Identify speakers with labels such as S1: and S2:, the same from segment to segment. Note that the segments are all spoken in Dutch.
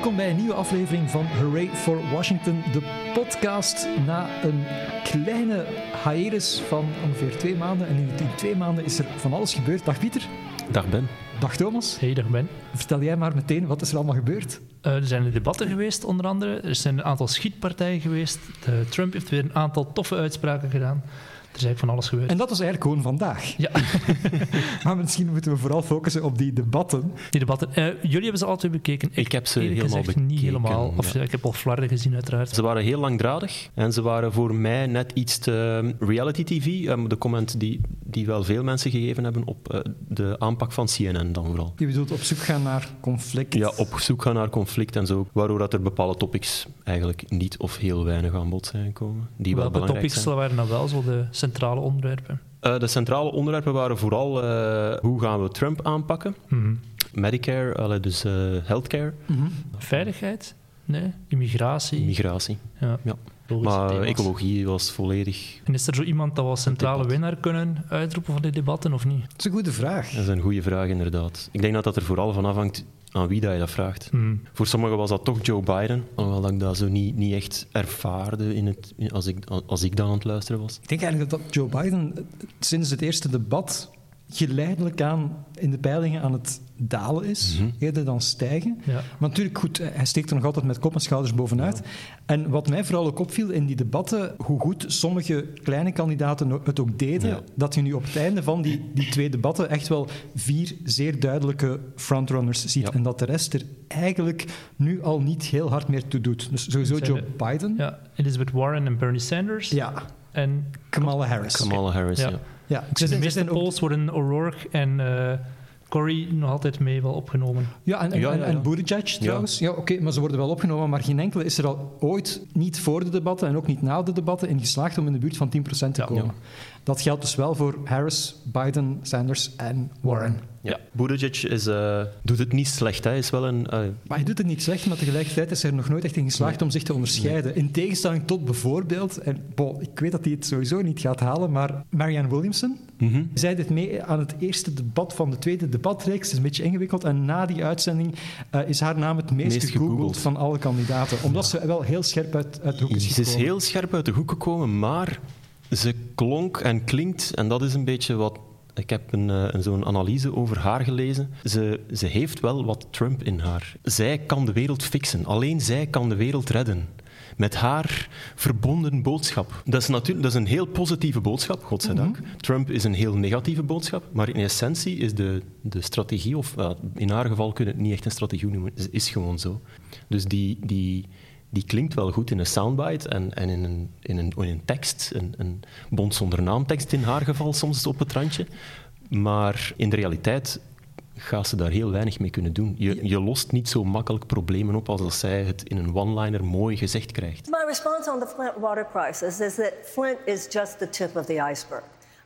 S1: Welkom bij een nieuwe aflevering van Hooray for Washington, de podcast. Na een kleine hiatus van ongeveer twee maanden. En in die twee maanden is er van alles gebeurd. Dag Pieter.
S2: Dag Ben.
S1: Dag Thomas.
S3: Hey, dag Ben.
S1: Vertel jij maar meteen, wat is er allemaal gebeurd?
S3: Uh, er zijn debatten geweest, onder andere. Er zijn een aantal schietpartijen geweest. De Trump heeft weer een aantal toffe uitspraken gedaan. Er is eigenlijk van alles gebeurd.
S1: En dat was eigenlijk gewoon vandaag.
S3: Ja.
S1: maar misschien moeten we vooral focussen op die debatten.
S3: Die debatten. Uh, jullie hebben ze altijd bekeken.
S2: Ik, ik heb ze helemaal bekeken.
S3: niet helemaal. Of ja. ik heb al flarden gezien, uiteraard.
S2: Ze waren heel langdradig. En ze waren voor mij net iets te reality TV. Um, de comment die, die wel veel mensen gegeven hebben op uh, de aanpak van CNN dan vooral.
S1: Je bedoelt op zoek gaan naar conflict?
S2: Ja, op zoek gaan naar conflict en zo. Waardoor dat er bepaalde topics eigenlijk niet of heel weinig aan bod zijn gekomen. Die wel, wel belangrijk
S3: topics
S2: zijn.
S3: waren dan wel zo de centrale onderwerpen?
S2: Uh, de centrale onderwerpen waren vooral uh, hoe gaan we Trump aanpakken.
S3: Mm -hmm.
S2: Medicare, allee, dus uh, healthcare.
S3: Mm -hmm. Veiligheid? Nee. Immigratie?
S2: Immigratie,
S3: ja.
S2: ja. Maar thema's. ecologie was volledig...
S3: En is er zo iemand dat we als centrale winnaar kunnen uitroepen van die debatten, of niet?
S1: Dat is een goede vraag.
S2: Dat is een goede vraag, inderdaad. Ik denk dat dat er vooral van afhangt aan wie dat je dat vraagt.
S3: Mm.
S2: Voor sommigen was dat toch Joe Biden, alhoewel dat ik dat zo niet, niet echt ervaarde in het, als, ik, als ik dan aan het luisteren was.
S1: Ik denk eigenlijk dat Joe Biden sinds het eerste debat geleidelijk aan in de peilingen aan het dalen is,
S2: mm -hmm.
S1: eerder dan stijgen.
S3: Ja.
S1: Maar natuurlijk, goed, hij steekt er nog altijd met kop en schouders bovenuit.
S2: Ja.
S1: En wat mij vooral ook opviel in die debatten, hoe goed sommige kleine kandidaten het ook deden,
S2: Ja.
S1: dat je nu op het einde van die, die twee debatten echt wel vier zeer duidelijke frontrunners ziet.
S2: Ja.
S1: En dat de rest er eigenlijk nu al niet heel hard meer toe doet. Dus sowieso Joe Biden.
S3: Ja, Elizabeth Warren en Bernie Sanders.
S1: Ja,
S3: En
S1: Kamala Harris.
S2: Kamala Harris,
S3: Ja.
S2: Ja.
S3: Ik zie de meeste polls worden O'Rourke en eh Corey nog altijd mee wel opgenomen.
S1: Ja, en, en,
S2: Ja, ja,
S1: en
S2: ja.
S1: Buttigieg trouwens. Ja, oké, maar ze worden wel opgenomen, maar geen enkele is er al ooit, niet voor de debatten en ook niet na de debatten, in geslaagd om in de buurt van 10% te
S3: Ja.
S1: komen. Dat geldt dus wel voor Harris, Biden, Sanders en Warren.
S2: Ja. Buttigieg is, eh, doet het niet slecht. Hij is wel een... eh,
S1: Maar hij doet het niet slecht, maar tegelijkertijd is hij er nog nooit echt in geslaagd
S2: Nee.
S1: om zich te onderscheiden. In tegenstelling tot bijvoorbeeld, en bon, ik weet dat hij het sowieso niet gaat halen, maar Marianne Williamson,
S2: mhm.
S1: zij deed mee aan het eerste debat van de tweede debatreeks. Het is een beetje ingewikkeld. En na die uitzending eh, is haar naam het meest,
S2: Meest
S1: gegoogeld van alle kandidaten. Omdat ze wel heel scherp uit, uit de hoek is
S2: Ze is
S1: gekomen.
S2: heel scherp uit de hoek gekomen, maar ze klonk en klinkt, en dat is een beetje wat. Ik heb een, eh, een, zo'n analyse over haar gelezen. Ze, ze heeft wel wat Trump in haar. Zij kan de wereld fixen. Alleen zij kan de wereld redden. Met haar verbonden boodschap. Dat is natuurlijk dat is een heel positieve boodschap, godzijdank. Trump is een heel negatieve boodschap, maar in essentie is de, de strategie, of eh, in haar geval kunnen we het niet echt een strategie noemen, is, is gewoon zo. Dus die, die, die klinkt wel goed in een soundbite en, en in, een, in, een, in een tekst, een, een bond zonder naamtekst in haar geval soms op het randje. Maar in de realiteit gaat ze daar heel weinig mee kunnen doen. Je, je lost niet zo makkelijk problemen op als dat zij het in een one-liner mooi gezegd krijgt.
S4: My response on the Flint water crisis is that Flint is just the tip of the iceberg.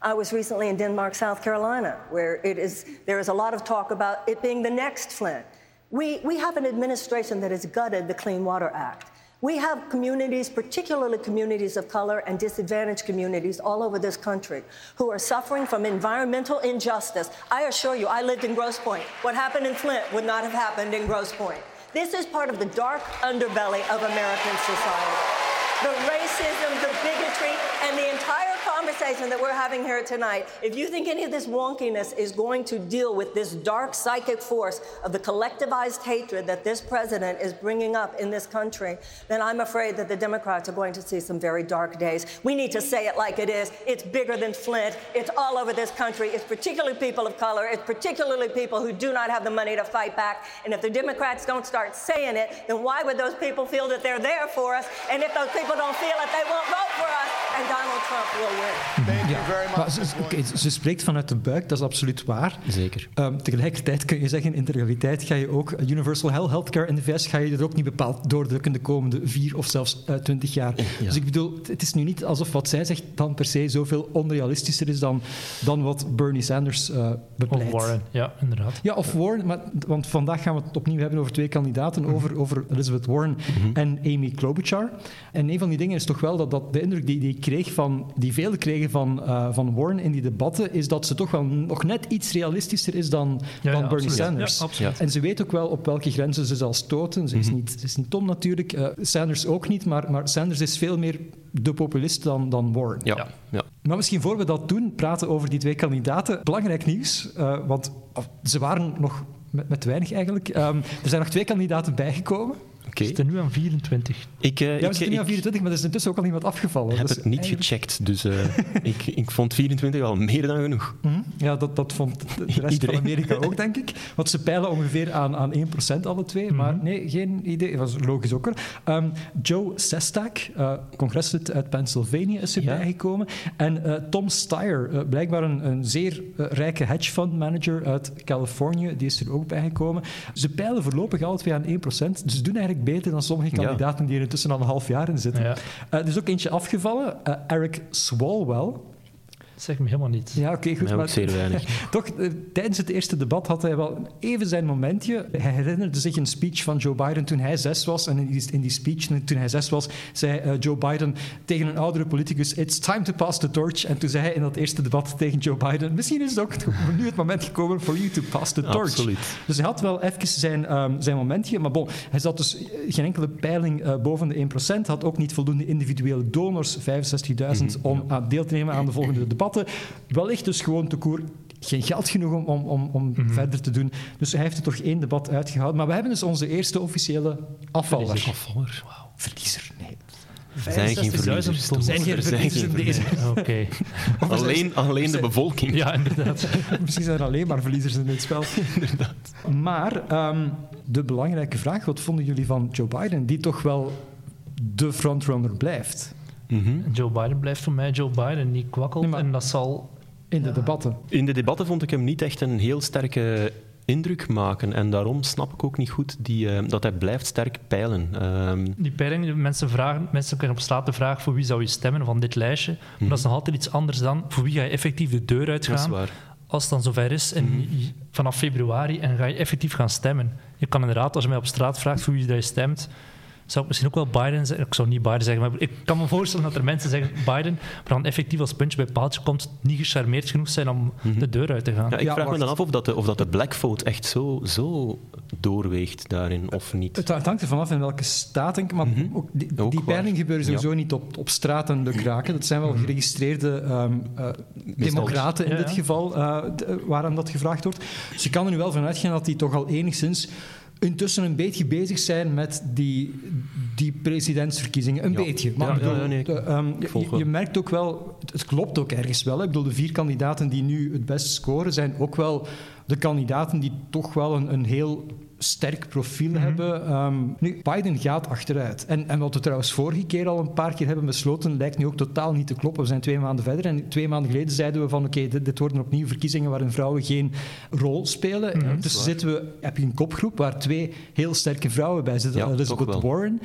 S4: I was recently in Denmark, South Carolina, where it is, there is a lot of talk about it being the next Flint. We, we have an administration that has gutted the Clean Water Act. We have communities, particularly communities of color and disadvantaged communities all over this country, who are suffering from environmental injustice. I assure you, I lived in Grosse Pointe. What happened in Flint would not have happened in Grosse Pointe. This is part of the dark underbelly of American society. The racism, the bigotry, and the entire conversation that we're having here tonight. If you think any of this wonkiness is going to deal with this dark psychic force of the collectivized hatred that this president is bringing up in this country, then I'm afraid that the Democrats are going to see some very dark days. We need to say it like it is. It's bigger than Flint. It's all over this country. It's particularly people of color. It's particularly people who do not have the money to fight back. And if the Democrats don't start saying it, then why would those people feel that they're there for us? And if those people don't feel it, they won't vote for us. And Donald Trump will win.
S1: Maar ze, oké, ze spreekt vanuit de buik, dat is absoluut waar.
S2: Zeker.
S1: Ehm, tegelijkertijd kun je zeggen, in de realiteit ga je ook universal health healthcare in de VS ga je er ook niet bepaald doordrukken de komende vier of zelfs eh, twintig jaar.
S2: Ja.
S1: Dus ik bedoel, het is nu niet alsof wat zij zegt dan per se zoveel onrealistischer is dan, dan wat Bernie Sanders eh
S3: Of
S1: bepleit.
S3: Warren, ja, inderdaad.
S1: Ja, of Warren, maar, want vandaag gaan we het opnieuw hebben over twee kandidaten, over, over Elizabeth Warren en Amy Klobuchar. En een van van die dingen is toch wel dat, dat de indruk die, die ik kreeg van, die velen kregen van, uh, van Warren in die debatten, is dat ze toch wel nog net iets realistischer is dan,
S3: Ja,
S1: dan
S3: ja,
S1: Bernie
S3: absoluut.
S1: Sanders.
S3: Ja, absoluut.
S1: En ze weet ook wel op welke grenzen ze zal stoten. Ze is, niet, ze is niet Tom natuurlijk, eh, Sanders ook niet, maar, maar Sanders is veel meer de populist dan, dan Warren.
S2: Ja,
S3: Ja.
S1: Maar misschien voor we dat doen, praten over die twee kandidaten. Belangrijk nieuws, eh, want ze waren nog met, met weinig eigenlijk. Ehm, er zijn nog twee kandidaten bijgekomen.
S2: Oké.
S3: We zitten nu aan 24.
S2: Ik, eh,
S1: Ja, we
S2: ik,
S1: zitten nu aan
S2: ik
S1: 24, maar er is intussen ook al iemand afgevallen.
S2: heb
S1: Dus
S2: het niet
S1: eigenlijk-
S2: gecheckt, dus eh, ik, ik vond 24 al meer dan genoeg.
S1: Mhm. Ja, dat, dat vond de rest
S2: Iedereen.
S1: van Amerika ook, denk ik. Want ze peilen ongeveer aan, aan 1% alle twee. Maar nee, geen idee. Dat was logisch ook hoor. Ehm, Joe Sestak, eh, congreslid uit Pennsylvania, is erbij
S2: Ja.
S1: gekomen. En eh, Tom Steyer, eh, blijkbaar een, een zeer eh, rijke hedge fund manager uit Californië, die is er ook bijgekomen. Ze peilen voorlopig alle twee aan 1%. Dus ze doen eigenlijk beter dan sommige
S2: Ja.
S1: kandidaten die er intussen al een half jaar in zitten.
S3: Ja.
S1: Eh, er is ook eentje afgevallen, eh, Eric Swalwell.
S3: Dat zegt me helemaal niets.
S1: Ja, oké, goed.
S2: Ook
S1: maar-
S2: zeer weinig.
S1: Toch, eh, tijdens het eerste debat had hij wel even zijn momentje. Hij herinnerde zich een speech van Joe Biden toen hij zes was. En in die, in die speech, toen hij zes was, zei eh, Joe Biden tegen een oudere politicus: It's time to pass the torch. En toen zei hij in dat eerste debat tegen Joe Biden: Misschien is het ook nu het moment gekomen for you to pass the torch.
S2: Absoluut.
S1: Dus hij had wel even zijn, ehm, zijn momentje. Maar bon, hij zat dus eh, geen enkele peiling eh, boven de 1%. Had ook niet voldoende individuele donors, 65.000, om aan deel te nemen aan de volgende debatten. Wellicht dus gewoon te koer geen geld genoeg om, om, om, om verder te doen. Dus hij heeft er toch één debat uitgehaald. Maar we hebben dus onze eerste officiële afvaller.
S3: Verliezer.
S2: Afvaller.
S1: Verliezer, nee.
S2: Er zijn geen
S3: 65.000
S2: verliezers.
S1: zijn geen
S2: zijn
S1: verliezers in deze.
S3: Oké.
S2: Alleen, alleen de bevolking.
S3: Ja, inderdaad.
S1: Misschien zijn er alleen maar verliezers in dit spel. Maar ehm, de belangrijke vraag, wat vonden jullie van Joe Biden, die toch wel de frontrunner blijft
S2: Mhm.
S3: Joe Biden blijft voor mij Joe Biden. Die kwakkelt
S1: Nee, maar-
S3: en dat zal...
S1: in de
S3: Ja.
S1: debatten?
S2: In de debatten vond ik hem niet echt een heel sterke indruk maken. En daarom snap ik ook niet goed die, eh, dat hij blijft sterk peilen. Ehm,
S3: Die peiling, mensen, vragen, mensen kunnen op straat de vraag voor wie zou je stemmen van dit lijstje. Maar dat is nog altijd iets anders dan voor wie ga je effectief de deur
S2: dat is
S3: uitgaan.
S2: waar.
S3: Als het dan zover is en je- vanaf februari en ga je effectief gaan stemmen. Je kan inderdaad, als je mij op straat vraagt voor wie je stemt, zou ik misschien ook wel Biden zeggen. Ik zou niet Biden zeggen, maar ik kan me voorstellen dat er mensen zeggen Biden, maar dan effectief als puntje bij paaltje komt, niet gecharmeerd genoeg zijn om de deur uit te gaan.
S2: Ja, ik
S1: Ja,
S2: vraag me dan af of dat de, of dat de black vote echt zo, zo doorweegt daarin, of niet.
S1: Het, het hangt ervan af in welke staat, denk ik. Maar ook die,
S2: Mhm. Ook
S1: die
S2: waar.
S1: peilingen gebeuren sowieso niet op, op straat en de kraken. Dat zijn wel geregistreerde ehm, eh, democraten in
S3: Ja,
S1: dit
S3: ja.
S1: geval, eh, d- waaraan dat gevraagd wordt. Dus je kan er nu wel van uitgaan dat die toch al enigszins intussen een beetje bezig zijn met die, die presidentsverkiezingen. Een
S2: Ja.
S1: beetje. Maar
S2: Ja,
S1: bedoel,
S2: ja, ja, nee, ik
S1: de, je- je, merkt ook wel, het, het klopt ook ergens wel. Hè. Ik bedoel, de vier kandidaten die nu het best scoren, zijn ook wel de kandidaten die toch wel een, een heel sterk profiel
S2: Mhm.
S1: hebben. Ehm, nu, Biden gaat achteruit. En, en wat we trouwens vorige keer al een paar keer hebben besloten, lijkt nu ook totaal niet te kloppen. We zijn twee maanden verder en twee maanden geleden zeiden we van oké, dit, dit worden opnieuw verkiezingen waarin vrouwen geen rol spelen.
S2: Mhm.
S1: dus zitten we, heb je een kopgroep waar twee heel sterke vrouwen bij zitten.
S2: Ja,
S1: Elizabeth
S2: toch wel.
S1: Warren,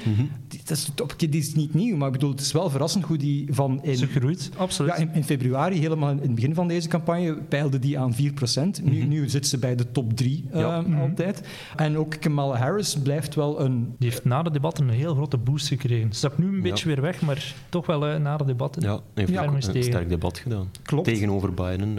S1: die, dat is, oké, die is niet nieuw, maar ik bedoel, het is wel verrassend hoe die van in,
S3: Ze groeit, absoluut.
S1: ja, in, in februari, helemaal in het begin van deze campagne, peilde die aan 4%. Nu, nu zit ze bij de top 3
S2: Ja.
S1: altijd. En ook Kamala Harris blijft wel een...
S3: Die heeft na de debatten een heel grote boost gekregen. Ze nu een
S2: Ja.
S3: beetje weer weg, maar toch wel eh, na de debatten.
S2: Ja, heeft
S3: Ja,
S2: een
S3: tegen.
S2: sterk debat gedaan.
S1: Klopt.
S2: Tegenover Biden.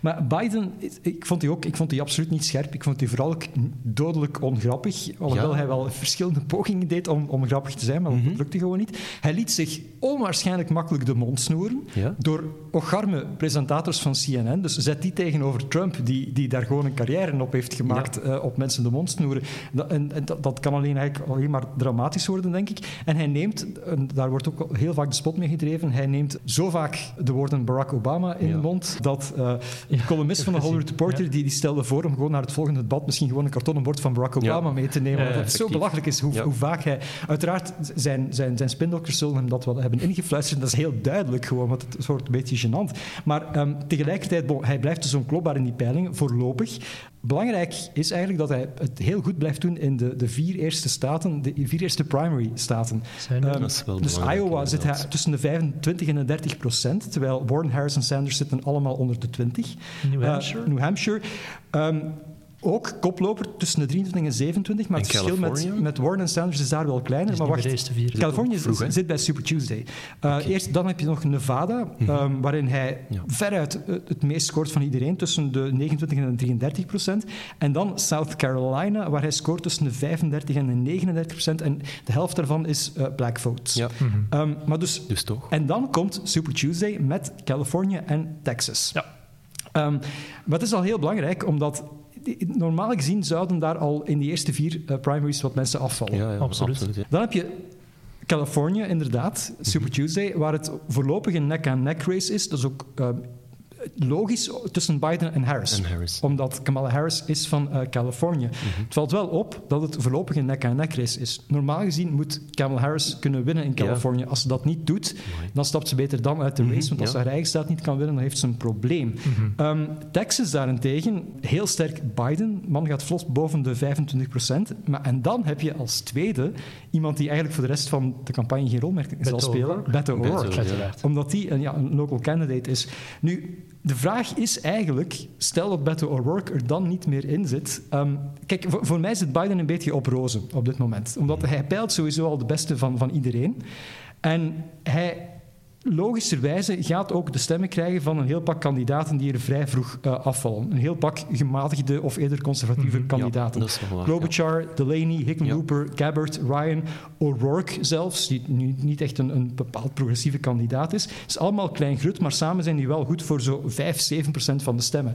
S1: Maar Biden, ik vond die ook ik vond die absoluut niet scherp. Ik vond die vooral ook dodelijk ongrappig. Alhoewel
S2: Ja.
S1: hij wel verschillende pogingen deed om, om grappig te zijn, maar
S2: Mhm.
S1: dat lukte gewoon niet. Hij liet zich onwaarschijnlijk makkelijk de mond snoeren
S2: Ja.
S1: door ocharme presentators van CNN. Dus zet die tegenover Trump, die, die daar gewoon een carrière op heeft gemaakt, eh, op mensen de mond snoeren. Dat, en, en dat, dat kan alleen, eigenlijk alleen maar dramatisch worden, denk ik. En hij neemt, en daar wordt ook heel vaak de spot mee gedreven, hij neemt zo vaak de woorden Barack Obama in de mond, dat eh de columnist van de Hollywood Reporter, die, die stelde voor om gewoon naar het volgende debat misschien gewoon een kartonnen bord van Barack Obama mee te nemen. Omdat het zo belachelijk is hoe, hoe vaak hij... Uiteraard, zijn, zijn, zijn spindokters zullen hem dat wel hebben ingefluisterd. Dat is heel duidelijk gewoon, want het wordt een beetje gênant. Maar ehm, tegelijkertijd, bon, hij blijft dus onklopbaar in die peilingen, voorlopig. Belangrijk is eigenlijk dat hij het heel goed blijft doen in de, de vier eerste staten, de vier eerste primary staten.
S3: Zijn
S1: Ehm,
S2: Dat is wel
S1: dus Iowa zit hij tussen de 25 en de 30 procent, terwijl Warren, Harris en Sanders zitten allemaal onder de 20.
S3: New
S1: Eh,
S3: Hampshire?
S1: New Hampshire. Ehm, ook koploper tussen de 23 en 27, maar
S2: En
S1: het verschil met, met Warren en Sanders is daar wel kleiner.
S3: Is
S1: maar wacht,
S3: de eerste vier.
S1: Californië
S2: Vroeg,
S1: zit bij Super Tuesday. Uh, Eerst dan heb je nog Nevada, um, waarin hij
S2: Ja.
S1: veruit uh, het meest scoort van iedereen, tussen de 29 en de 33 procent. En dan South Carolina, waar hij scoort tussen de 35 en de 39 procent. En de helft daarvan is uh, black votes.
S2: Ja,
S1: Um, maar dus,
S2: dus toch.
S1: en dan komt Super Tuesday met Californië en Texas.
S3: Ja.
S1: Um, maar het is al heel belangrijk, omdat normaal gezien zouden daar al in de eerste vier uh, primaries wat mensen afvallen.
S2: Ja, ja
S3: Absoluut.
S2: absoluut. ja.
S1: Dan heb je Californië, inderdaad, Super Tuesday, waar het voorlopig een nek-aan-nek race is. Dat is ook uh, logisch tussen Biden en Harris.
S2: En Harris.
S1: Omdat Kamala Harris is van uh, Californië. Het valt wel op dat het voorlopig een nek-aan-nek race is. Normaal gezien moet Kamala Harris kunnen winnen in Californië. Als ze dat niet doet, dan stapt ze beter dan uit de race. Want als
S2: ja.
S1: haar eigen staat niet kan winnen, dan heeft ze een probleem. Um, Texas daarentegen, heel sterk Biden. Man gaat vlot boven de 25 procent. Maar En dan heb je als tweede iemand die eigenlijk voor de rest van de campagne geen rol meer zal spelen. Beto O'Rourke. Omdat die een, ja, een local candidate is. Nu, de vraag is eigenlijk, stel dat Beto O'Rourke er dan niet meer in zit. Um, kijk, voor, voor, mij zit Biden een beetje op rozen op dit moment. Omdat hij peilt sowieso al de beste van, van iedereen. En hij logischerwijze gaat ook de stemmen krijgen van een heel pak kandidaten die er vrij vroeg uh, afvallen. Een heel pak gematigde of eerder conservatieve mm -hmm. kandidaten.
S2: Ja, waar,
S1: Klobuchar,
S2: ja.
S1: Delaney, Hickenlooper, ja. Gabbard, Ryan, O'Rourke zelfs, die nu niet echt een, een bepaald progressieve kandidaat is. Het is allemaal klein grut, maar samen zijn die wel goed voor zo'n 5, 7 procent van de stemmen.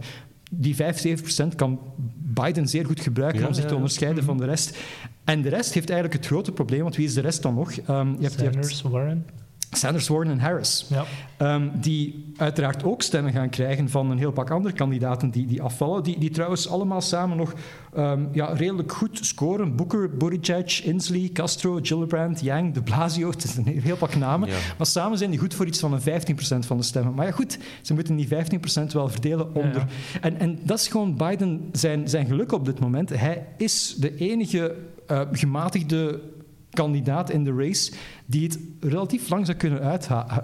S1: Die 5, 7 procent kan Biden zeer goed gebruiken
S2: Ja,
S1: om zich
S2: ja,
S1: te
S2: ja.
S1: onderscheiden van de rest. En de rest heeft eigenlijk het grote probleem, want wie is de rest dan nog? Um, je hebt, je hebt
S3: Sanders, Warren.
S1: Sanders, Warren en Harris.
S3: Ja.
S1: Um, die uiteraard ook stemmen gaan krijgen van een heel pak andere kandidaten die, die afvallen. Die, die trouwens allemaal samen nog um, ja, redelijk goed scoren. Booker, Buttigieg, Inslee, Castro, Gillibrand, Yang, de Blasio. Het is een heel pak namen.
S2: Ja.
S1: Maar samen zijn die goed voor iets van een 15% van de stemmen. Maar ja, goed, ze moeten die 15% wel verdelen onder.
S3: Ja,
S1: En, en dat is gewoon Biden zijn, zijn geluk op dit moment. Hij is de enige uh, gematigde kandidaat in de race die het relatief lang zou kunnen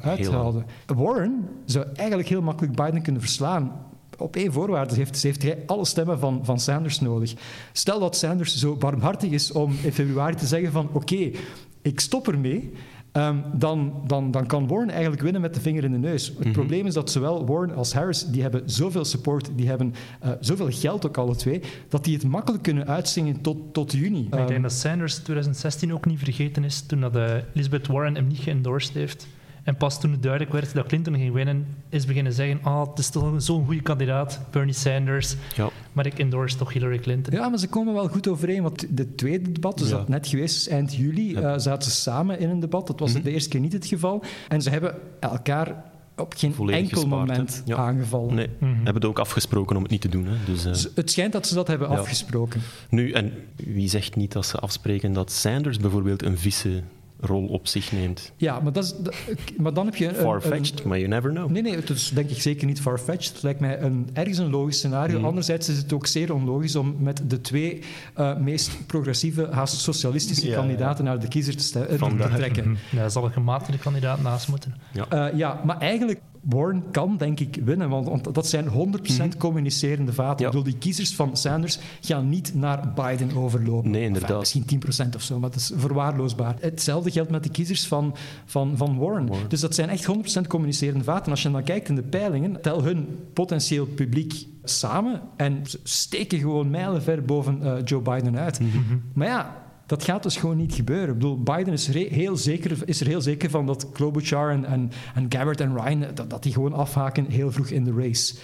S1: uithouden. Warren zou eigenlijk heel makkelijk Biden kunnen verslaan. Op één voorwaarde heeft, heeft hij alle stemmen van, van Sanders nodig. Stel dat Sanders zo barmhartig is om in februari te zeggen van oké, okay, ik stop ermee. Um, dan, dan, dan kan Warren eigenlijk winnen met de vinger in de neus. Het
S2: Mhm.
S1: probleem is dat zowel Warren als Harris, die hebben zoveel support, die hebben uh, zoveel geld ook alle twee, dat die het makkelijk kunnen uitzingen tot, tot juni.
S3: Ik denk dat Sanders 2016 ook niet vergeten is, toen dat, uh, Elizabeth Warren hem niet geëndorsed heeft. En pas toen het duidelijk werd dat Clinton ging winnen, is beginnen zeggen, ah, het is toch zo'n goede kandidaat, Bernie Sanders.
S2: Ja.
S3: Maar ik endorse toch Hillary Clinton.
S1: Ja, maar ze komen wel goed overeen. Want de tweede debat, dus
S2: Ja.
S1: dat net geweest is, eind juli,
S2: Ja.
S1: uh, zaten ze samen in een debat. Dat was
S2: Mhm.
S1: de eerste keer niet het geval. En ze hebben elkaar op geen
S2: Volledig
S1: enkel
S2: gespaard,
S1: moment
S2: Ja.
S1: aangevallen.
S2: Nee,
S3: Mhm.
S2: hebben het ook afgesproken om het niet te doen. Hè. Dus, uh,
S1: Dus het schijnt dat ze dat hebben
S2: Ja.
S1: afgesproken.
S2: nu, en wie zegt niet dat ze afspreken dat Sanders bijvoorbeeld een vice rol op zich neemt?
S1: Ja, maar, dat is, dat- maar dan heb je... een-
S2: Far-fetched, maar you never know.
S1: Nee, nee, het is denk ik zeker niet far-fetched. Het lijkt mij een, ergens een logisch scenario.
S2: Mhm.
S1: Anderzijds is het ook zeer onlogisch om met de twee uh, meest progressieve, haast socialistische
S2: Ja, ja.
S1: kandidaten naar de kiezer te, eh, te trekken.
S3: Mhm. Ja, daar zal een gematigde kandidaat naast moeten.
S1: Uh, ja, maar eigenlijk, Warren kan denk ik winnen, want, dat zijn 100% communicerende vaten.
S2: Mhm. Ja.
S1: Ik bedoel, die kiezers van Sanders gaan niet naar Biden overlopen.
S2: Nee, inderdaad.
S1: Enfin, misschien 10% of zo, maar dat is verwaarloosbaar. Hetzelfde geldt met de kiezers van, van, van Warren.
S2: Warren.
S1: Dus dat zijn echt 100% communicerende vaten. En als je dan kijkt in de peilingen, tel hun potentieel publiek samen en ze steken gewoon mijlenver boven uh, Joe Biden uit.
S2: Mhm.
S1: Maar ja, dat gaat dus gewoon niet gebeuren. Ik bedoel, Biden is, re- heel zeker, is er heel zeker van dat Klobuchar en, en, en Gabbard en Ryan, dat, dat die gewoon afhaken heel vroeg in de race.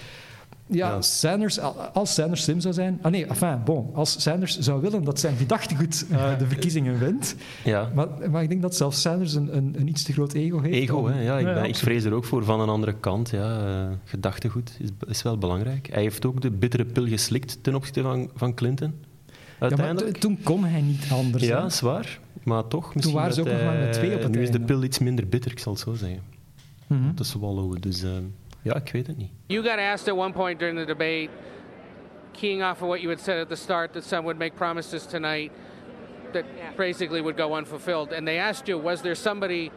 S1: Ja,
S2: Ja.
S1: Sanders, als Sanders slim zou zijn... Ah nee, enfin, bon. Als Sanders zou willen dat zijn gedachtegoed uh, de verkiezingen wint...
S2: Ja.
S1: Maar, maar ik denk dat zelfs Sanders een, een, een iets te groot ego heeft.
S2: Ego,
S1: om-
S2: hè? Ja, ik,
S3: Ja,
S2: ik vrees er ook voor. Van een andere kant, ja, eh, gedachtegoed is, is wel belangrijk. Hij heeft ook de bittere pil geslikt ten opzichte van, van Clinton.
S1: Ja, maar
S2: Uiteindelijk.
S1: t- toen kon hij niet anders.
S2: Ja, zwaar. Maar toch, misschien
S1: waren ze ook nog maar met twee op het
S2: Nu is de pil iets minder bitter, ik zal het zo zeggen.
S1: Mhm.
S2: Te swallowen. Dus eh, ja, ik weet het niet.
S5: You got asked at one point during the debate, keying off of what you had said at the start, that some would make promises tonight that basically would go unfulfilled. And they asked you, was there somebody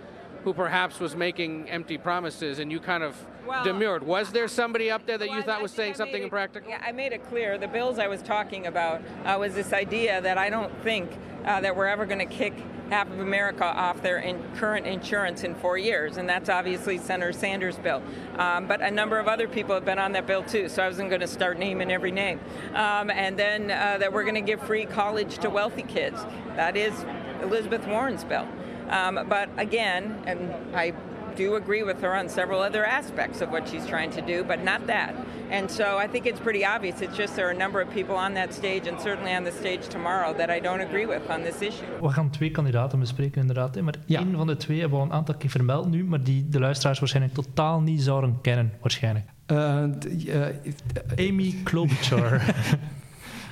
S5: who perhaps was making empty promises, and you kind of
S6: Well,
S5: demurred. Was there somebody up there that you thought
S6: I
S5: was saying something
S6: it-
S5: impractical?
S6: Yeah, I made it clear. The bills I was talking about uh, was this idea that I don't think uh, that we're ever going to kick half of America off their in current insurance in four years, and that's obviously Senator Sanders' bill. Um, but a number of other people have been on that bill too, so I wasn't going to start naming every name. Um, and then uh, that we're going to give free college to wealthy kids. That is Elizabeth Warren's bill. Um, but again, and I do agree with her on several other aspects of what she's trying to do, but not that. And so I think it's pretty obvious. It's just there are a number of people on that stage, and certainly on the stage tomorrow, that I don't agree with on this issue.
S3: We gaan twee kandidaten bespreken, inderdaad. hè. Maar
S1: Ja.
S3: één van de twee hebben we al een aantal keer vermeld nu, maar die de luisteraars waarschijnlijk totaal niet zouden kennen. Waarschijnlijk.
S1: Eh, d- eh,
S3: Amy Klobuchar.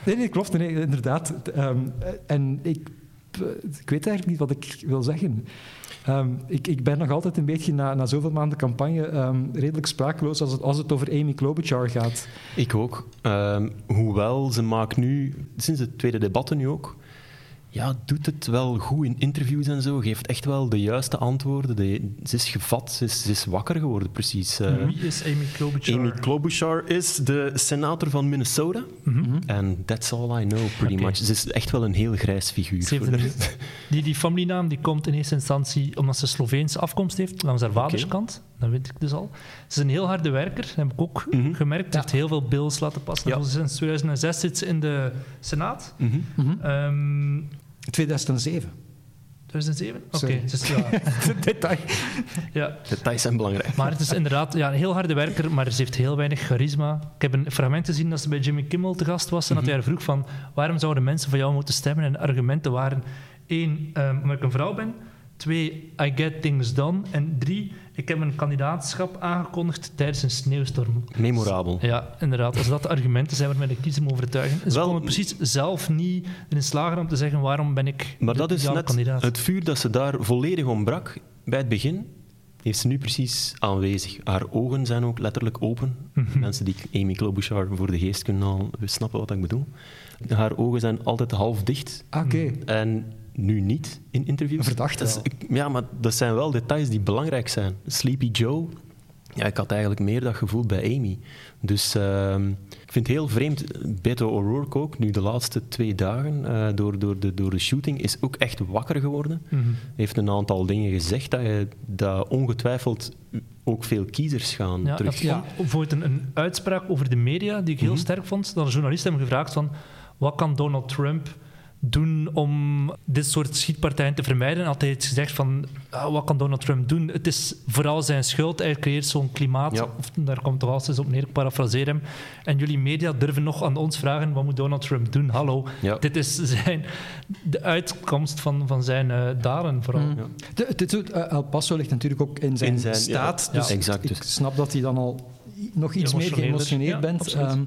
S1: Nee, nee, klopt. Nee, inderdaad. Ehm, en ik, ik weet eigenlijk niet wat ik wil zeggen. Ehm, ik, ik ben nog altijd een beetje na, na zoveel maanden campagne ehm, redelijk sprakeloos als het, als het over Amy Klobuchar gaat.
S2: Ik ook. Ehm, hoewel ze maakt nu, sinds het tweede debatten nu ook, ja, doet het wel goed in interviews en zo. Geeft echt wel de juiste antwoorden. De, ze is gevat, ze is, ze is wakker geworden, precies. Eh,
S3: Wie is Amy Klobuchar?
S2: Amy Klobuchar is de senator van Minnesota. En that's all I know, pretty much. Ze is echt wel een heel grijs figuur.
S3: Een- die, die familienaam die komt in eerste instantie omdat ze Sloveense afkomst heeft, langs haar vaderskant. Dat weet ik dus al. Ze is een heel harde werker, dat heb ik ook gemerkt. Ze heeft heel veel bills laten passen.
S2: Ja.
S3: Sinds 2006 zit ze in de Senaat.
S2: Mhm.
S3: Ehm,
S1: 2007.
S3: 2007? Oké, dus ja,
S1: Detail.
S3: ja.
S2: Details zijn belangrijk.
S3: Maar het is inderdaad ja, een heel harde werker, maar ze heeft heel weinig charisma. Ik heb een fragment gezien dat ze bij Jimmy Kimmel te gast was en dat hij haar vroeg van waarom zouden mensen van jou moeten stemmen? En de argumenten waren één, ehm, omdat ik een vrouw ben. Twee, I get things done. En drie, ik heb een kandidaatschap aangekondigd tijdens een sneeuwstorm.
S2: Memorabel.
S3: Ja, inderdaad. Als dat de argumenten zijn waarmee de kiezer me overtuigen. En Ze
S2: Wel-
S3: komen precies zelf niet in slagen om te zeggen waarom ben ik
S2: Maar
S3: de
S2: dat is net
S3: kandidaat.
S2: het vuur dat ze daar volledig ontbrak bij het begin. Heeft ze nu precies aanwezig. Haar ogen zijn ook letterlijk open.
S3: Mhm.
S2: Mensen die Amy Klobuchar voor de geest kunnen halen, we snappen wat ik bedoel. Haar ogen zijn altijd half dicht.
S1: Ah, Oké.
S2: En nu niet in interviews.
S1: Verdacht
S2: Dat is- ja, maar dat zijn wel details die belangrijk zijn. Sleepy Joe, ja, ik had eigenlijk meer dat gevoel bij Amy. Dus ehm, ik vind het heel vreemd. Beto O'Rourke ook, nu de laatste twee dagen, eh, door, door, de, door de shooting, is ook echt wakker geworden.
S3: Mhm.
S2: Heeft een aantal dingen gezegd dat, je, dat ongetwijfeld ook veel kiezers gaan
S3: Ja,
S2: terug.
S3: bijvoorbeeld een, een uitspraak over de media die ik heel
S2: Mhm.
S3: sterk vond. Dat een journalist hem gevraagd van wat kan Donald Trump doen om dit soort schietpartijen te vermijden? En had hij iets gezegd van ah, wat kan Donald Trump doen? Het is vooral zijn schuld. Hij creëert zo'n klimaat.
S2: Ja.
S3: Of, daar komt toch altijd op neer, ik parafraseer hem. En jullie media durven nog aan ons vragen wat moet Donald Trump doen? Hallo,
S2: Ja.
S3: dit is zijn, de uitkomst van, van zijn eh, daden vooral.
S1: Mm. De, het- eh, El Paso ligt natuurlijk ook in zijn,
S2: In zijn-
S1: staat.
S2: ja,
S1: dus
S2: ja, exact,
S1: ik
S2: dus.
S1: snap dat hij dan al nog iets meer geëmotioneerd
S3: ja,
S1: bent. Ehm,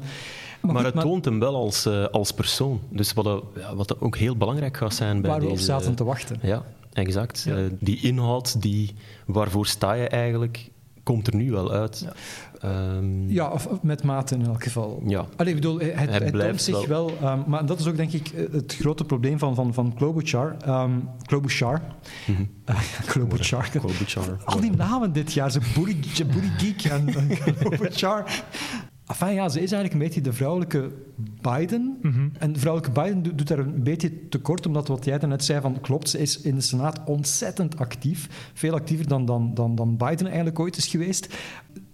S2: Maar, het toont hem wel als, eh, als persoon. Dus wat, ja, wat ook heel belangrijk gaat zijn bij
S1: waar we op zaten te wachten.
S2: Ja, exact.
S3: Ja.
S2: Eh, die inhoud, die, waarvoor sta je eigenlijk, komt er nu wel uit.
S3: Ja.
S2: Ehm,
S1: Ja, of of met mate in elk geval.
S2: ja.
S1: Allee, ik bedoel, hij, hij,
S2: Hij
S1: hij
S2: blijft
S1: zich wel... ehm, maar dat is ook, denk ik, eh, het grote probleem van, van, van Klobuchar. Ehm Klobuchar.
S2: Mhm.
S1: Eh, Klobuchar.
S2: Klobuchar.
S1: Al die namen dit jaar, ze Geek en Klobuchar. Enfin ja, ze is eigenlijk een beetje de vrouwelijke Biden.
S3: Mhm.
S1: En de vrouwelijke Biden doet, doet daar een beetje tekort, omdat wat jij daarnet zei van klopt, ze is in de Senaat ontzettend actief. Veel actiever dan, dan, dan, dan Biden eigenlijk ooit is geweest.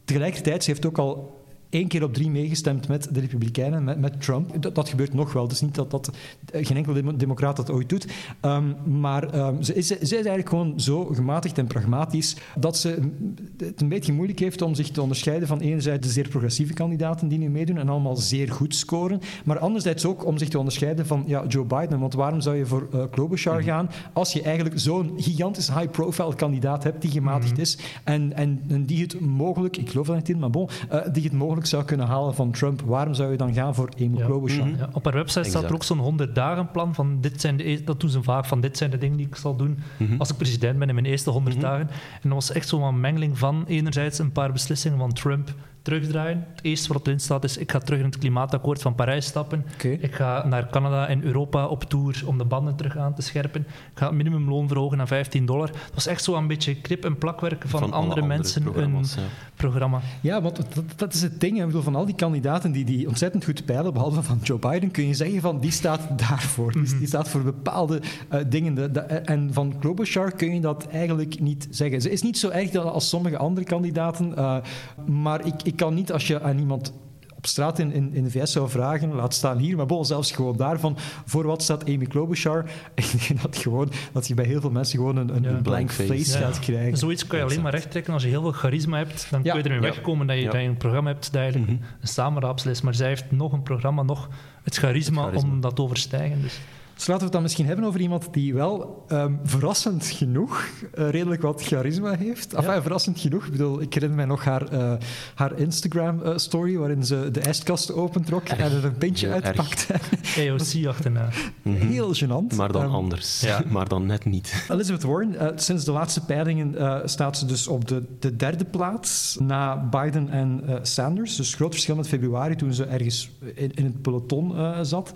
S1: Tegelijkertijd, ze heeft ook al één keer op drie meegestemd met de Republikeinen, met, met Trump. Dat, dat gebeurt nog wel, dus niet dat, dat eh, geen enkele demo- democraat dat ooit doet. Ehm, maar ehm, ze, is, ze is eigenlijk gewoon zo gematigd en pragmatisch dat ze het een beetje moeilijk heeft om zich te onderscheiden van enerzijds de zeer progressieve kandidaten die nu meedoen en allemaal zeer goed scoren, maar anderzijds ook om zich te onderscheiden van ja, Joe Biden. Want waarom zou je voor eh, Klobuchar gaan als je eigenlijk zo'n gigantisch high-profile kandidaat hebt die gematigd is en, en, en die het mogelijk, ik geloof dat niet in, maar bon, eh, die het mogelijk zou kunnen halen van Trump. Waarom zou je dan gaan voor Amy
S3: Ja.
S1: Klobuchar?
S3: Ja, op haar website staat er ook zo'n 100 dagen plan van dit zijn de, e- dat doen ze vaak van dit zijn de dingen die ik zal doen als ik president ben in mijn eerste 100 dagen. En dat was echt zo'n mengeling van enerzijds een paar beslissingen van Trump terugdraaien. Het eerste wat erin staat is, ik ga terug in het klimaatakkoord van Parijs stappen. Ik ga naar Canada en Europa op tour om de banden terug aan te scherpen. Ik ga het minimumloon verhogen naar 15 dollar. Dat was echt zo een beetje knip- en plakwerk van, andere,
S2: andere
S3: mensen een
S2: ja.
S3: programma.
S1: Ja, want dat, dat is het ding. Ik bedoel, van al die kandidaten die, die ontzettend goed peilen, behalve van Joe Biden, kun je zeggen van die staat daarvoor. Die, die staat voor bepaalde eh, dingen. De- de- en van Klobuchar kun je dat eigenlijk niet zeggen. Ze is niet zo erg als sommige andere kandidaten, eh, maar ik, ik kan niet als je aan iemand op straat in, in, in de VS zou vragen, laat staan hier, maar bon, zelfs gewoon daarvan, voor wat staat Amy Klobuchar? Ik denk dat, gewoon, dat je bij heel veel mensen gewoon een, een
S3: Ja.
S1: blank
S2: Blank
S1: face,
S2: face.
S1: gaat krijgen.
S3: Zoiets kan je alleen maar rechttrekken als je heel veel charisma hebt. Dan
S1: Ja.
S3: kun je ermee
S2: Ja.
S3: wegkomen dat je,
S2: Ja.
S3: dat je een programma hebt dat eigenlijk
S2: Mhm.
S3: een samenraapsel is. Maar zij heeft nog een programma, nog het charisma,
S2: Het charisma.
S3: om dat te overstijgen. Dus.
S1: Dus laten we het dan misschien hebben over iemand die wel ehm, verrassend genoeg eh, redelijk wat charisma heeft. Enfin, verrassend genoeg. Ik bedoel, ik herinner mij nog haar, eh, haar Instagram-story waarin ze de ijskast opentrok en er een pintje uitpakte.
S3: AOC achterna.
S1: Heel gênant.
S2: Maar dan
S1: Ehm,
S2: anders.
S3: ja.
S2: maar dan net niet.
S1: Elizabeth Warren, eh, sinds de laatste peilingen eh, staat ze dus op de, de derde plaats na Biden en eh, Sanders. Dus groot verschil met februari toen ze ergens in, in het peloton eh, zat.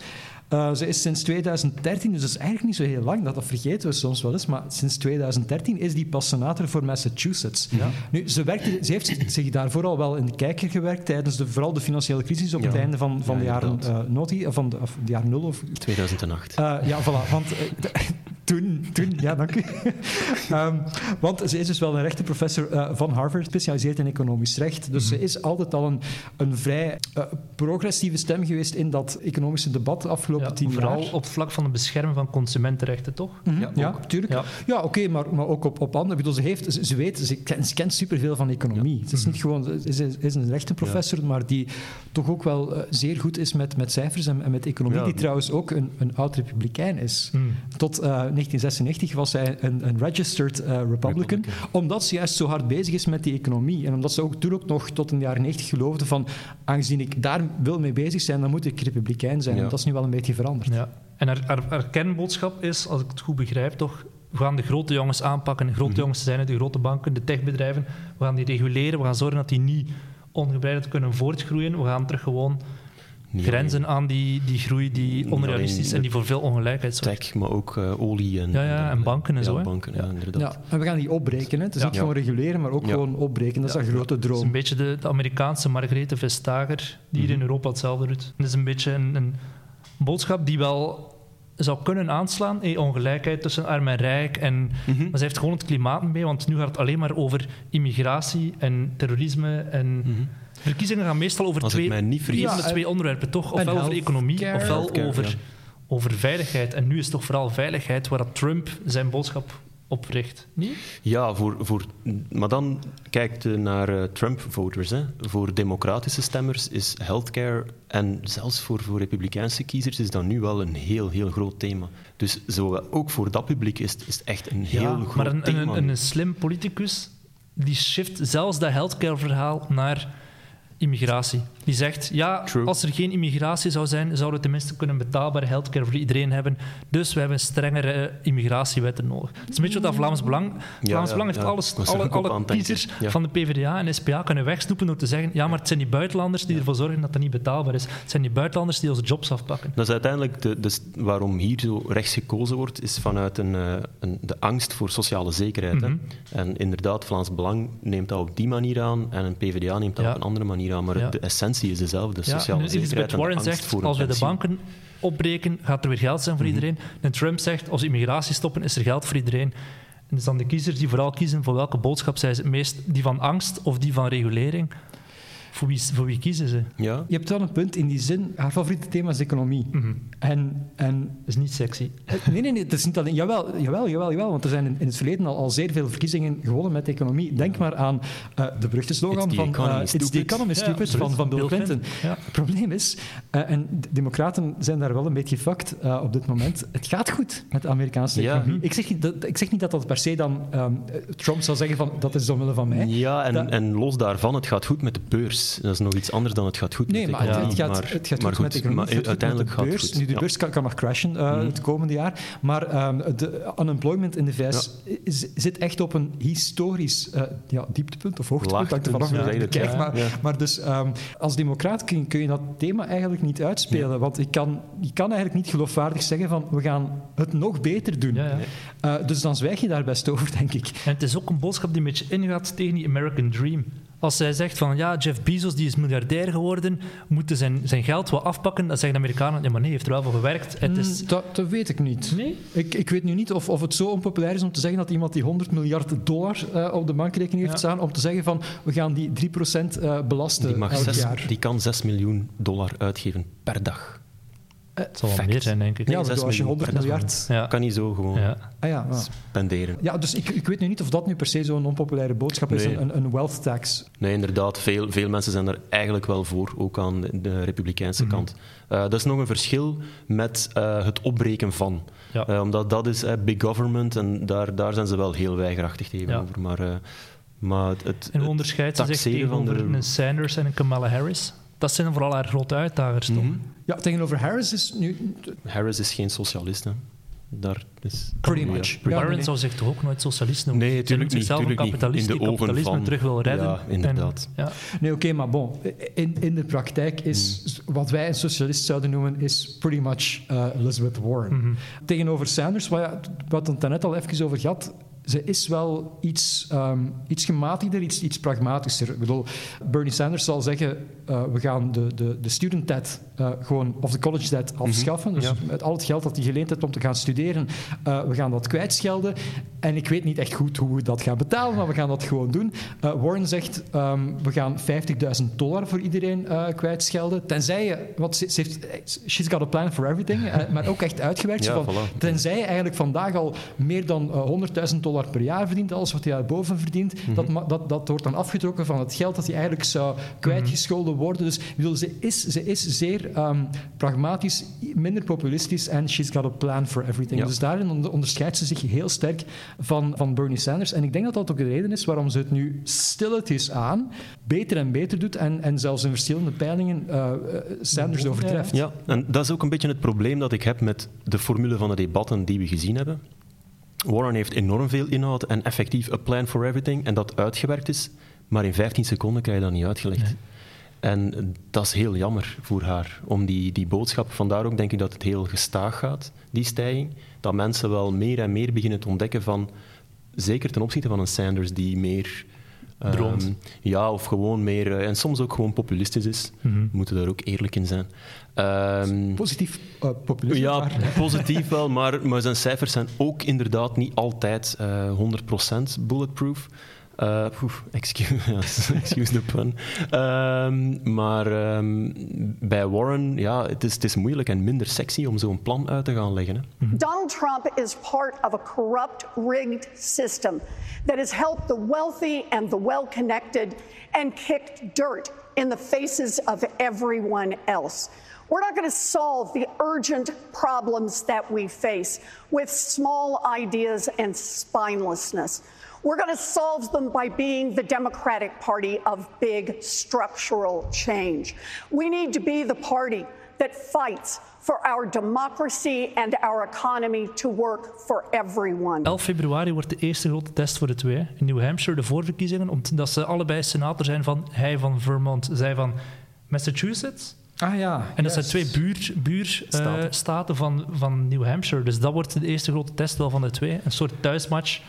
S1: Eh, ze is sinds 2013, dus dat is eigenlijk niet zo heel lang, dat, dat vergeten we soms wel eens, maar sinds 2013 is die pas senator voor Massachusetts. Nu, ze, werkte, ze heeft zich daarvoor al wel in de kijker gewerkt tijdens de, vooral de financiële crisis op
S2: Ja.
S1: het einde van, van
S2: Ja,
S1: de jaren
S2: inderdaad.
S1: eh noti, of van de, of de jaren nul of
S2: 2008.
S1: eh, ja, voilà. Want eh, toen, toen, ja, dank u. Ehm, want ze is dus wel een rechtenprofessor eh, van Harvard, gespecialiseerd in economisch recht. Dus ze is altijd al een, een vrij eh, progressieve stem geweest in dat economische debat de afgelopen
S3: Ja,
S1: tien
S3: vooral
S1: jaar.
S3: op het vlak van het beschermen van consumentenrechten, toch?
S1: Mhm,
S2: Ja,
S1: ja,
S2: ook.
S1: tuurlijk. Ja,
S3: Ja.
S1: oké, maar, maar ook op, op andere. Ik bedoel, ze, heeft, ze, ze weet, ze kent, ze kent superveel van economie. Ze is niet gewoon, ze is, is een rechtenprofessor, maar die toch ook wel eh, zeer goed is met, met cijfers en, en met economie. Die trouwens ook een, een oud-republikein is. Tot 1996 was zij een, een registered eh, Republican, omdat ze juist zo hard bezig is met die economie. En omdat ze ook toen ook nog tot in de jaren 90 geloofde van, aangezien ik daar wil mee bezig zijn, dan moet ik republikein zijn.
S2: Ja.
S1: En dat is nu wel een beetje veranderd.
S3: Ja. En haar, haar, haar kernboodschap is, als ik het goed begrijp, toch... We gaan de grote jongens aanpakken. De grote
S2: Mhm.
S3: jongens zijn het, de grote banken, de techbedrijven. We gaan die reguleren. We gaan zorgen dat die niet ongebreideld kunnen voortgroeien. We gaan terug gewoon Grenzen aan die, die groei die onrealistisch en die voor veel ongelijkheid zorgt.
S2: Tech, maar ook eh, olie en...
S3: Ja, ja, en banken en
S2: ja,
S3: zo,
S2: banken, ja, inderdaad.
S1: Ja, en we gaan die opbreken. Hè. Het is
S3: Ja.
S1: niet gewoon reguleren, maar ook
S2: Ja.
S1: gewoon opbreken. Dat is een grote
S3: Het is
S1: droom.
S3: een beetje de, de Amerikaanse Margrethe Vestager, die hier in Europa hetzelfde doet. Het is een beetje een, een boodschap die wel zou kunnen aanslaan. Hey, ongelijkheid tussen arm en rijk. En,
S2: Mhm.
S3: Maar ze heeft gewoon het klimaat mee, want nu gaat het alleen maar over immigratie en terrorisme. En Verkiezingen gaan meestal over.
S2: Als
S3: twee,
S2: mij niet vergis.
S3: een van de
S1: Ja,
S3: twee onderwerpen, toch? Ofwel over economie, ofwel over,
S2: ja.
S3: over veiligheid. En nu is het toch vooral veiligheid waar dat Trump zijn boodschap op richt. Niet?
S2: Ja, voor, voor, maar dan kijkt je naar eh, Trump-voters. hè. Voor democratische stemmers is healthcare, en zelfs voor, voor republikeinse kiezers, is dat nu wel een heel, heel groot thema. Dus zo, ook voor dat publiek is, het- is het echt een heel groot
S3: maar een,
S2: thema.
S3: een, een, een slim politicus die shift zelfs dat healthcare-verhaal naar immigratie. Die zegt, ja,
S2: True.
S3: als er geen immigratie zou zijn, zouden we tenminste kunnen betaalbare healthcare voor iedereen hebben. Dus we hebben strengere immigratiewetten nodig. Het is een beetje wat dat Vlaams Belang... Vlaams
S2: ja,
S3: Belang heeft
S2: ja.
S3: alles, alle, alle kiezers van de PvdA en SPA kunnen wegsnoepen door te zeggen, ja, maar het zijn die buitenlanders die ervoor zorgen dat dat niet betaalbaar is. Het zijn die buitenlanders die onze jobs afpakken.
S2: Dat is uiteindelijk de, de, waarom hier zo rechts gekozen wordt, is vanuit een, eh, een, de angst voor sociale zekerheid. hè.
S3: Mhm.
S2: En inderdaad, Vlaams Belang neemt dat op die manier aan en een PvdA neemt dat op een andere manier aan. Maar
S3: Ja.
S2: de essentie is dezelfde,
S3: Ja,
S2: sociale
S3: en Elizabeth Warren zegt,
S2: voor
S3: als we de banken opbreken, gaat er weer geld zijn voor
S2: Mhm.
S3: iedereen. En Trump zegt, als we immigratie stoppen, is er geld voor iedereen. En dan de kiezers die vooral kiezen voor welke boodschap zij het meest, die van angst of die van regulering. Voor wie, voor wie kiezen ze?
S2: Ja,
S1: Je hebt wel een punt in die zin. Haar favoriete thema is economie.
S3: Mhm.
S1: En, en
S3: Dat is niet sexy.
S1: Nee, nee, nee, het is niet alleen... Jawel, jawel, jawel, jawel want er zijn in, in het verleden al, al zeer veel verkiezingen gewonnen met economie. Denk maar aan eh, de beruchte slogan van
S2: economy,
S1: eh, It's the
S2: stupid.
S1: economy,
S3: Ja,
S1: van, van Bill, Clinton.
S3: Ja.
S1: Het probleem is, eh, en de democraten zijn daar wel een beetje fucked eh, op dit moment, het gaat goed met de Amerikaanse
S2: Ja.
S1: economie. Ik, zeg niet dat, ik zeg niet dat dat per se dan... ehm, Trump zal zeggen van, dat is omwille van mij.
S2: ja en,
S1: Dat-
S2: en los daarvan, het gaat goed met de beurs. Is, dat is nog iets anders dan het gaat goed
S1: Nee,
S2: met de
S1: maar het,
S2: economie.
S1: het gaat, het gaat
S2: maar
S1: goed met de economie,
S2: maar
S1: het
S2: uiteindelijk
S1: met de
S2: gaat
S1: beurs.
S2: het goed.
S1: Nu, de
S2: ja.
S1: beurs kan, kan nog crashen uh, het komende jaar, maar ehm, de unemployment in de VS is- zit echt op een historisch eh, ja, dieptepunt of hoogtepunt, hangt er vanaf hoe je. Maar,
S2: Ja.
S1: maar dus ehm, als democraat kun, kun je dat thema eigenlijk niet uitspelen, want je kan, je kan eigenlijk niet geloofwaardig zeggen van we gaan het nog beter doen.
S3: Ja, ja.
S1: Eh, dus dan zwijg je daar best over, denk ik.
S3: En het is ook een boodschap die een beetje ingaat tegen die American Dream. Als zij zegt van ja, Jeff Bezos die is miljardair geworden, moeten zijn, zijn geld wel afpakken, dan zeggen de Amerikanen, ja maar nee, heeft er wel voor gewerkt. Het is...
S1: Mm, dat, dat weet ik niet.
S3: Nee?
S1: Ik, ik weet nu niet of, of het zo onpopulair is om te zeggen dat iemand die 100 miljard dollar eh, op de bankrekening heeft
S3: Ja.
S1: staan, om te zeggen van we gaan die 3% eh, belasten
S2: Die, mag
S1: elk
S2: zes-
S1: jaar.
S2: die kan 6 miljoen dollar uitgeven per dag.
S3: Het zal wel meer zijn, denk ik.
S1: ja,
S2: Nee,
S1: als je
S2: miljoen
S1: 100
S2: per dag.
S1: miljard...
S3: Ja.
S2: Kan niet zo gewoon
S3: Ja.
S1: Ah, ja,
S2: spenderen.
S1: ja, dus ik, ik weet nu niet of dat nu per se zo'n onpopulaire boodschap is, een, een wealth tax.
S2: Nee, inderdaad. Veel, veel mensen zijn er eigenlijk wel voor, ook aan de- republikeinse
S3: Mhm.
S2: kant. Eh, dat is nog een verschil met eh, het opbreken van.
S3: Ja.
S2: Eh, omdat dat is eh, big government en daar, daar zijn ze wel heel weigerachtig tegenover.
S3: Ja.
S2: Maar, eh, maar het, het,
S3: En ze zich tegenover
S2: de-
S3: een Sanders en een Kamala Harris? Dat zijn vooral haar grote uitdagers, toch?
S2: Mhm.
S1: Ja, tegenover Harris is nu
S2: Harris is geen socialist. Hè. Daar is,
S1: pretty much.
S3: Warren
S1: nee,
S3: zou zich toch ook nooit socialist noemen?
S2: Nee,
S3: Zij
S2: tuurlijk
S3: noemt zichzelf
S2: niet,
S3: een
S2: tuurlijk niet.
S3: kapitalist
S2: In de
S3: die kapitalisme
S2: van-
S3: terug wil redden.
S2: Ja, inderdaad.
S3: En, ja.
S1: Nee, oké, maar bon. In, in de praktijk is
S2: Mm.
S1: wat wij een socialist zouden noemen, is pretty much eh, Elizabeth Warren.
S3: Mhm.
S1: Tegenover Sanders, waar ja, wat het net al even over gehad, ze is wel iets, ehm, iets gematigder, iets, iets pragmatischer. Ik bedoel, Bernie Sanders zal zeggen, eh, we gaan de, de, de student debt eh, gewoon, of de college debt afschaffen. Dus
S2: Ja.
S1: met al het geld dat hij geleend heeft om te gaan studeren, eh, we gaan dat kwijtschelden. En ik weet niet echt goed hoe we dat gaan betalen, maar we gaan dat gewoon doen. Warren zegt, ehm, we gaan 50.000 dollar voor iedereen kwijtschelden. Tenzij je, want ze, ze heeft, she's got a plan for everything, maar ook echt uitgewerkt.
S2: Ja,
S1: van,
S2: voilà.
S1: Tenzij je eigenlijk vandaag al meer dan eh, 100.000 dollar per jaar verdient, alles wat hij daarboven verdient,
S2: Mhm.
S1: dat, dat, dat wordt dan afgetrokken van het geld dat hij eigenlijk zou kwijtgescholden worden. Dus bedoel, ze, is, ze is zeer ehm, pragmatisch, minder populistisch en she's got a plan for everything.
S2: Ja.
S1: Dus daarin onder- onderscheidt ze zich heel sterk van, van Bernie Sanders. En ik denk dat dat ook de reden is waarom ze het nu stilletjes aan beter en beter doet en, en zelfs in verschillende peilingen eh, eh, Sanders overtreft.
S2: Ja, en dat is ook een beetje het probleem dat ik heb met de formule van de debatten die we gezien hebben. Warren heeft enorm veel inhoud en effectief a plan for everything en dat uitgewerkt is, maar in 15 seconden krijg je dat niet uitgelegd. En dat is heel jammer voor haar, om die, die boodschap. Vandaar ook denk ik dat het heel gestaag gaat, die stijging. Dat mensen wel meer en meer beginnen te ontdekken van, zeker ten opzichte van een Sanders die meer...
S3: Droomt.
S2: ja, of gewoon meer, eh, en soms ook gewoon populistisch is.
S3: Mhm.
S2: We moeten daar ook eerlijk in zijn. Ehm,
S1: Positief eh, populisme.
S2: ja,
S1: maar-
S2: positief wel, maar, maar zijn cijfers zijn ook inderdaad niet altijd eh 100% bulletproof. Eh, oef, excuse, excuse the pun. Ehm, maar ehm, bij Warren, ja, het is, het is moeilijk en minder sexy om zo'n plan uit te gaan leggen. Hè.
S7: Donald Trump is part of a corrupt, rigged system that has helped the wealthy and the well connected and kicked dirt in the faces of everyone else. We're not going to solve the urgent problems that we face with small ideas and spinelessness. We're going to solve them by being the Democratic Party of big structural change. We need to be the party that fights for our democracy and our economy to work for everyone.
S3: 11 februari wordt de eerste grote test voor de twee. In New Hampshire de voorverkiezingen, omdat ze allebei senator zijn van hij van Vermont, zij van Massachusetts.
S1: Ah ja.
S3: En dat
S1: juist.
S3: zijn twee buurstaten buur, eh,
S2: Staten.
S3: staten van, van New Hampshire. Dus dat wordt de eerste grote test wel van de twee. Een soort thuismatch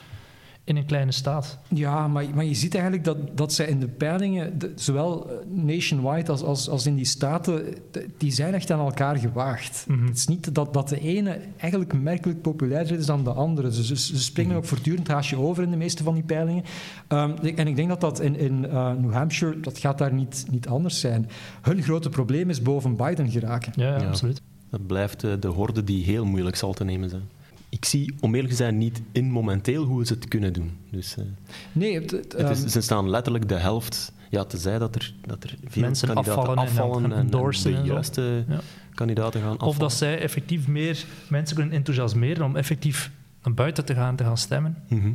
S3: in een kleine staat.
S1: Ja, maar, maar je ziet eigenlijk dat, dat zij in de peilingen, de- zowel eh, nationwide als, als, als in die staten, de- die zijn echt aan elkaar gewaagd. Het is niet dat, dat de ene eigenlijk merkelijk populairder is dan de andere. Ze, ze, ze springen ook voortdurend haasje over in de meeste van die peilingen. Ehm, en ik denk dat dat in, in eh, New Hampshire, dat gaat daar niet, niet anders zijn. Hun grote probleem is boven Biden geraken.
S3: Ja, ja,
S2: Ja.
S3: absoluut.
S2: Dat blijft eh, de horde die heel moeilijk zal te nemen zijn. Ik zie, om eerlijk te zijn, niet in momenteel hoe ze het kunnen doen. Dus, eh,
S1: Nee, het, het,
S2: het is,
S1: ehm,
S2: ze staan letterlijk de helft. Ja, tezij dat er, dat er veel
S3: Mensen
S2: kandidaten
S3: afvallen en
S2: afvallen en, en
S3: en
S2: de juiste
S3: Ja.
S2: kandidaten gaan afvallen.
S3: Of dat zij effectief meer mensen kunnen enthousiasmeren om effectief naar buiten te gaan te gaan stemmen
S2: Mhm.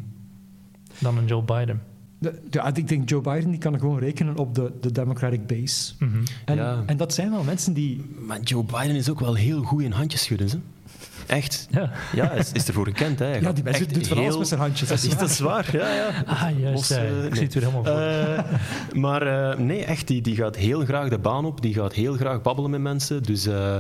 S3: dan een Joe Biden.
S1: De, ja, ik denk Joe Biden die kan gewoon rekenen op de, de Democratic base. en,
S2: Ja.
S1: en dat zijn wel mensen die...
S2: Maar Joe Biden is ook wel heel goed in handjes schudden. Hè? Echt.
S3: Ja.
S2: Ja, is, is ervoor gekend. Hè.
S1: Ja, die mensen doet van alles
S2: heel-
S1: met zijn handjes. Dat is
S2: Dat is waar, ja. ja.
S3: Ah, juist.
S2: Los,
S3: ja,
S2: eh,
S3: ik
S2: nee.
S3: zie het weer helemaal voor.
S2: Eh, maar eh, nee, echt, die, die gaat heel graag de baan op. Die gaat heel graag babbelen met mensen. Dus eh,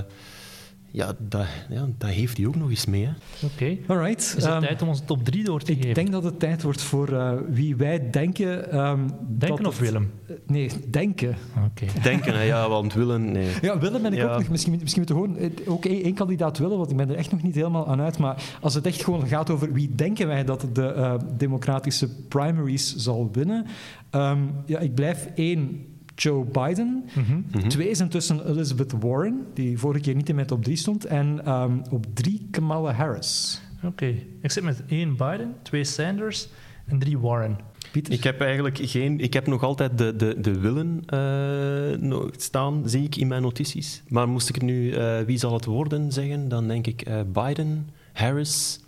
S2: ja, dat, ja, dat heeft hij ook nog eens mee.
S3: Oké.
S1: Alright.
S3: Is het
S1: ehm,
S3: tijd om onze top 3 door te
S1: ik
S3: geven?
S1: denk dat het tijd wordt voor eh, wie wij denken... ehm,
S3: Denken of
S1: het-
S3: Willem?
S1: Eh, Nee, denken.
S3: Oké.
S2: Denken, ja, want willen, nee.
S1: Ja, Willem ben ik
S2: Ja.
S1: ook nog. Misschien, misschien moeten we gewoon ook één, één kandidaat willen, want ik ben er echt nog niet helemaal aan uit. Maar als het echt gewoon gaat over wie denken wij dat de eh, democratische primaries zal winnen. ehm, ja, ik blijf één. Joe Biden.
S3: Mhm.
S1: Twee is intussen Elizabeth Warren, die vorige keer niet in mijn top 3 stond. En ehm, op drie Kamala Harris.
S3: Oké. Ik zit met één Biden, twee Sanders en drie Warren.
S1: Pieter?
S2: Ik heb eigenlijk geen... Ik heb nog altijd de, de, de willen eh, nog staan, zie ik in mijn notities. Maar moest ik nu eh, wie zal het worden zeggen, dan denk ik eh, Biden, Harris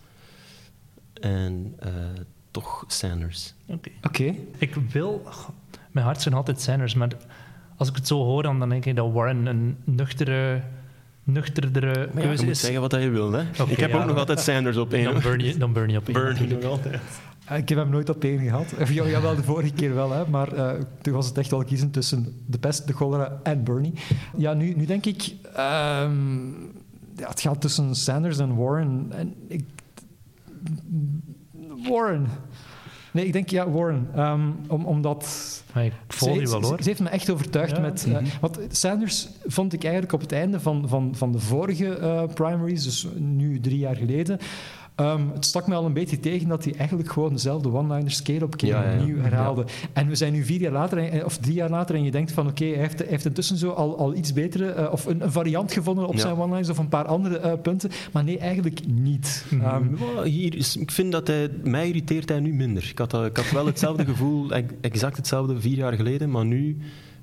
S2: en eh, toch Sanders.
S3: Oké.
S1: Oké.
S3: Ik wil... Mijn hart zijn altijd Sanders, maar als ik het zo hoor, dan dan denk ik dat Warren een nuchtere, nuchterdere
S2: ja, je
S3: keuze
S2: moet
S3: is.
S2: zeggen wat je wil. Hè? Ik heb
S3: ja,
S2: ook nog altijd Sanders op één.
S3: Dan
S2: hoor.
S3: burn je, dan burn je op één.
S2: Bernie nog altijd.
S1: Eh, Ik heb hem nooit op één gehad. Ja, jawel, de vorige keer wel, hè, maar eh, toen was het echt wel kiezen tussen de pest, de cholera en Bernie. Ja, nu, nu denk ik... ehm, ja, het gaat tussen Sanders en Warren. En ik, Warren. Nee, ik denk ja, Warren. Ehm, om, omdat...
S3: Ik volg
S1: ze,
S3: je wel hoor.
S1: Ze heeft me echt overtuigd
S3: Ja.
S1: met... eh, Want Sanders vond ik eigenlijk op het einde van, van, van de vorige eh, primaries, dus nu drie jaar geleden... ehm, het stak me al een beetje tegen dat hij eigenlijk gewoon dezelfde one-liners keer op keer
S2: Ja, ja, ja.
S1: opnieuw herhaalde. En we zijn nu vier jaar later, of drie jaar later, en je denkt van oké, hij, heeft, hij heeft intussen zo al, al iets betere, eh, of een, een variant gevonden op
S2: Ja.
S1: zijn one-liners, of een paar andere eh, punten. Maar nee, eigenlijk niet.
S3: Mhm.
S1: Ehm,
S2: hier is, ik vind dat hij... Mij irriteert hij nu minder. Ik had, dat- ik had wel hetzelfde gevoel, ex- exact hetzelfde vier jaar geleden, maar nu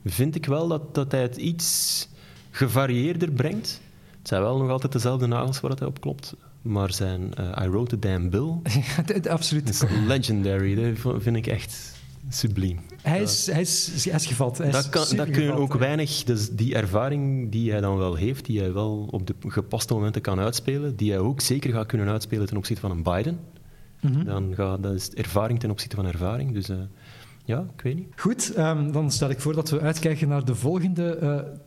S2: vind ik wel dat, dat hij het iets gevarieerder brengt. Het zijn wel nog altijd dezelfde nagels waar dat hij op klopt, maar zijn eh, I Wrote a Damn Bill
S1: absoluut.
S2: is legendary. Dat vind ik echt subliem.
S1: Hij is, hij, is, hij is gevat. Hij
S2: Dat, kan, dat kun je ook weinig, dus die ervaring die hij dan wel heeft, die hij wel op de gepaste momenten kan uitspelen, die hij ook zeker gaat kunnen uitspelen ten opzichte van een Biden.
S1: Mhm.
S2: Dan gaat, dat is ervaring ten opzichte van ervaring. Dus eh, ja, ik weet niet.
S1: Goed, ehm, dan stel ik voor dat we uitkijken naar de volgende d-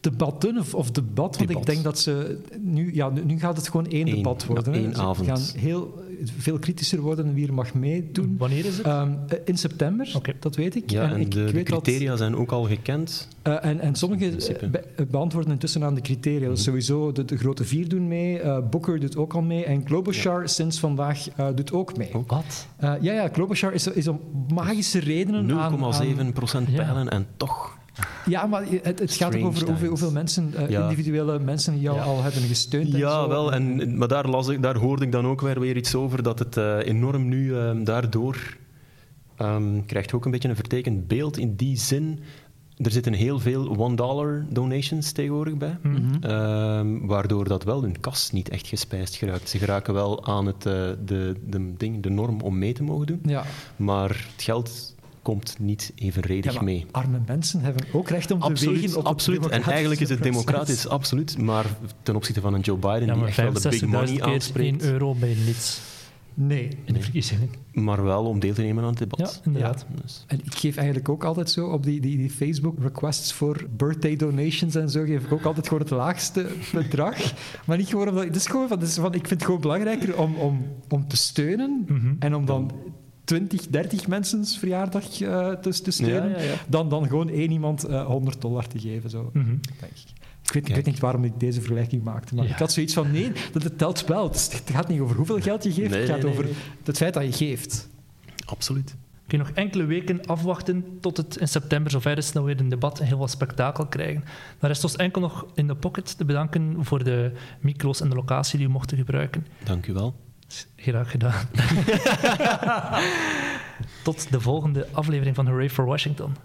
S1: debatten of, of debat. Want
S2: Debat.
S1: ik denk dat ze nu, ja, nu- nu gaat het gewoon één
S2: Eén,
S1: debat
S2: ja,
S1: worden. hè.
S2: één
S1: Ze
S2: avond.
S1: gaan heel veel kritischer worden wie er mag meedoen.
S3: Wanneer is het?
S1: Ehm, eh, in september, dat weet ik.
S2: Ja, en,
S1: ik,
S2: de,
S1: ik
S2: de criteria zijn ook al gekend.
S1: eh, en, en
S2: principe.
S1: eh, be- beantwoorden intussen aan de criteria. Dus sowieso de, de grote vier doen mee, eh, Booker doet ook al mee en Klobuchar sinds vandaag eh, doet ook mee.
S3: Wat?
S1: Eh, ja, ja, Klobuchar is, is om magische redenen aan...
S2: 0,7 procent
S3: Ja.
S2: pijlen en toch.
S1: Ja, maar het, het gaat ook over hoeveel, hoeveel mensen, eh,
S2: Ja.
S1: individuele mensen jou
S3: Ja.
S1: al hebben gesteund. en
S2: Ja,
S1: zo.
S2: wel. En, maar daar, las ik, daar hoorde ik dan ook weer, weer iets over, dat het eh, enorm nu eh, daardoor ehm, krijgt ook een beetje een vertekend beeld in die zin. Er zitten heel veel one-dollar donations tegenwoordig bij,
S1: Mhm.
S2: ehm, waardoor dat wel hun kas niet echt gespijsd geraakt. Ze geraken wel aan het, eh, de, de, ding, de norm om mee te mogen doen,
S1: Ja.
S2: maar het geld komt niet evenredig
S1: Ja, maar
S2: mee.
S1: arme mensen hebben ook recht om te wegen op
S2: absoluut.
S1: het
S2: En eigenlijk is het democratisch, absoluut. Maar ten opzichte van een Joe Biden,
S3: Ja,
S2: die echt wel de big
S3: 65.000
S2: money
S3: keer 1
S2: aanspreekt,
S3: euro bij niets
S1: Nee.
S3: in de verkiezingen.
S2: maar wel om deel te nemen aan het debat.
S3: Ja, inderdaad.
S2: Dus,
S1: En ik geef eigenlijk ook altijd zo op die, die, die Facebook requests voor birthday donations en zo, geef ik ook altijd gewoon het laagste bedrag. Maar niet gewoon omdat... Het is gewoon van, het is van, ik vind het gewoon belangrijker om, om, om te steunen
S3: Mhm.
S1: en om dan 20, 30 mensen's verjaardag eh, te, te steunen,
S2: Ja, ja, ja.
S1: Dan, dan gewoon één iemand eh 100 dollar te geven. Zo,
S3: Mhm.
S1: denk ik. Ik weet, ik weet niet waarom ik deze vergelijking maakte, maar
S3: Ja.
S1: ik had zoiets van, nee, dat het telt wel. Het, gaat niet over hoeveel geld je geeft,
S2: Nee,
S1: het gaat
S2: nee,
S1: over
S2: nee.
S1: het feit dat je geeft.
S2: absoluut.
S3: Kun je nog enkele weken afwachten tot het in september zover is dat we weer een debat en heel wat spektakel krijgen. Dan rest ons enkel nog in de pocket te bedanken voor de micro's en de locatie die we mochten gebruiken.
S2: Dank u wel.
S3: Graag gedaan. Tot de volgende aflevering van Hooray for Washington.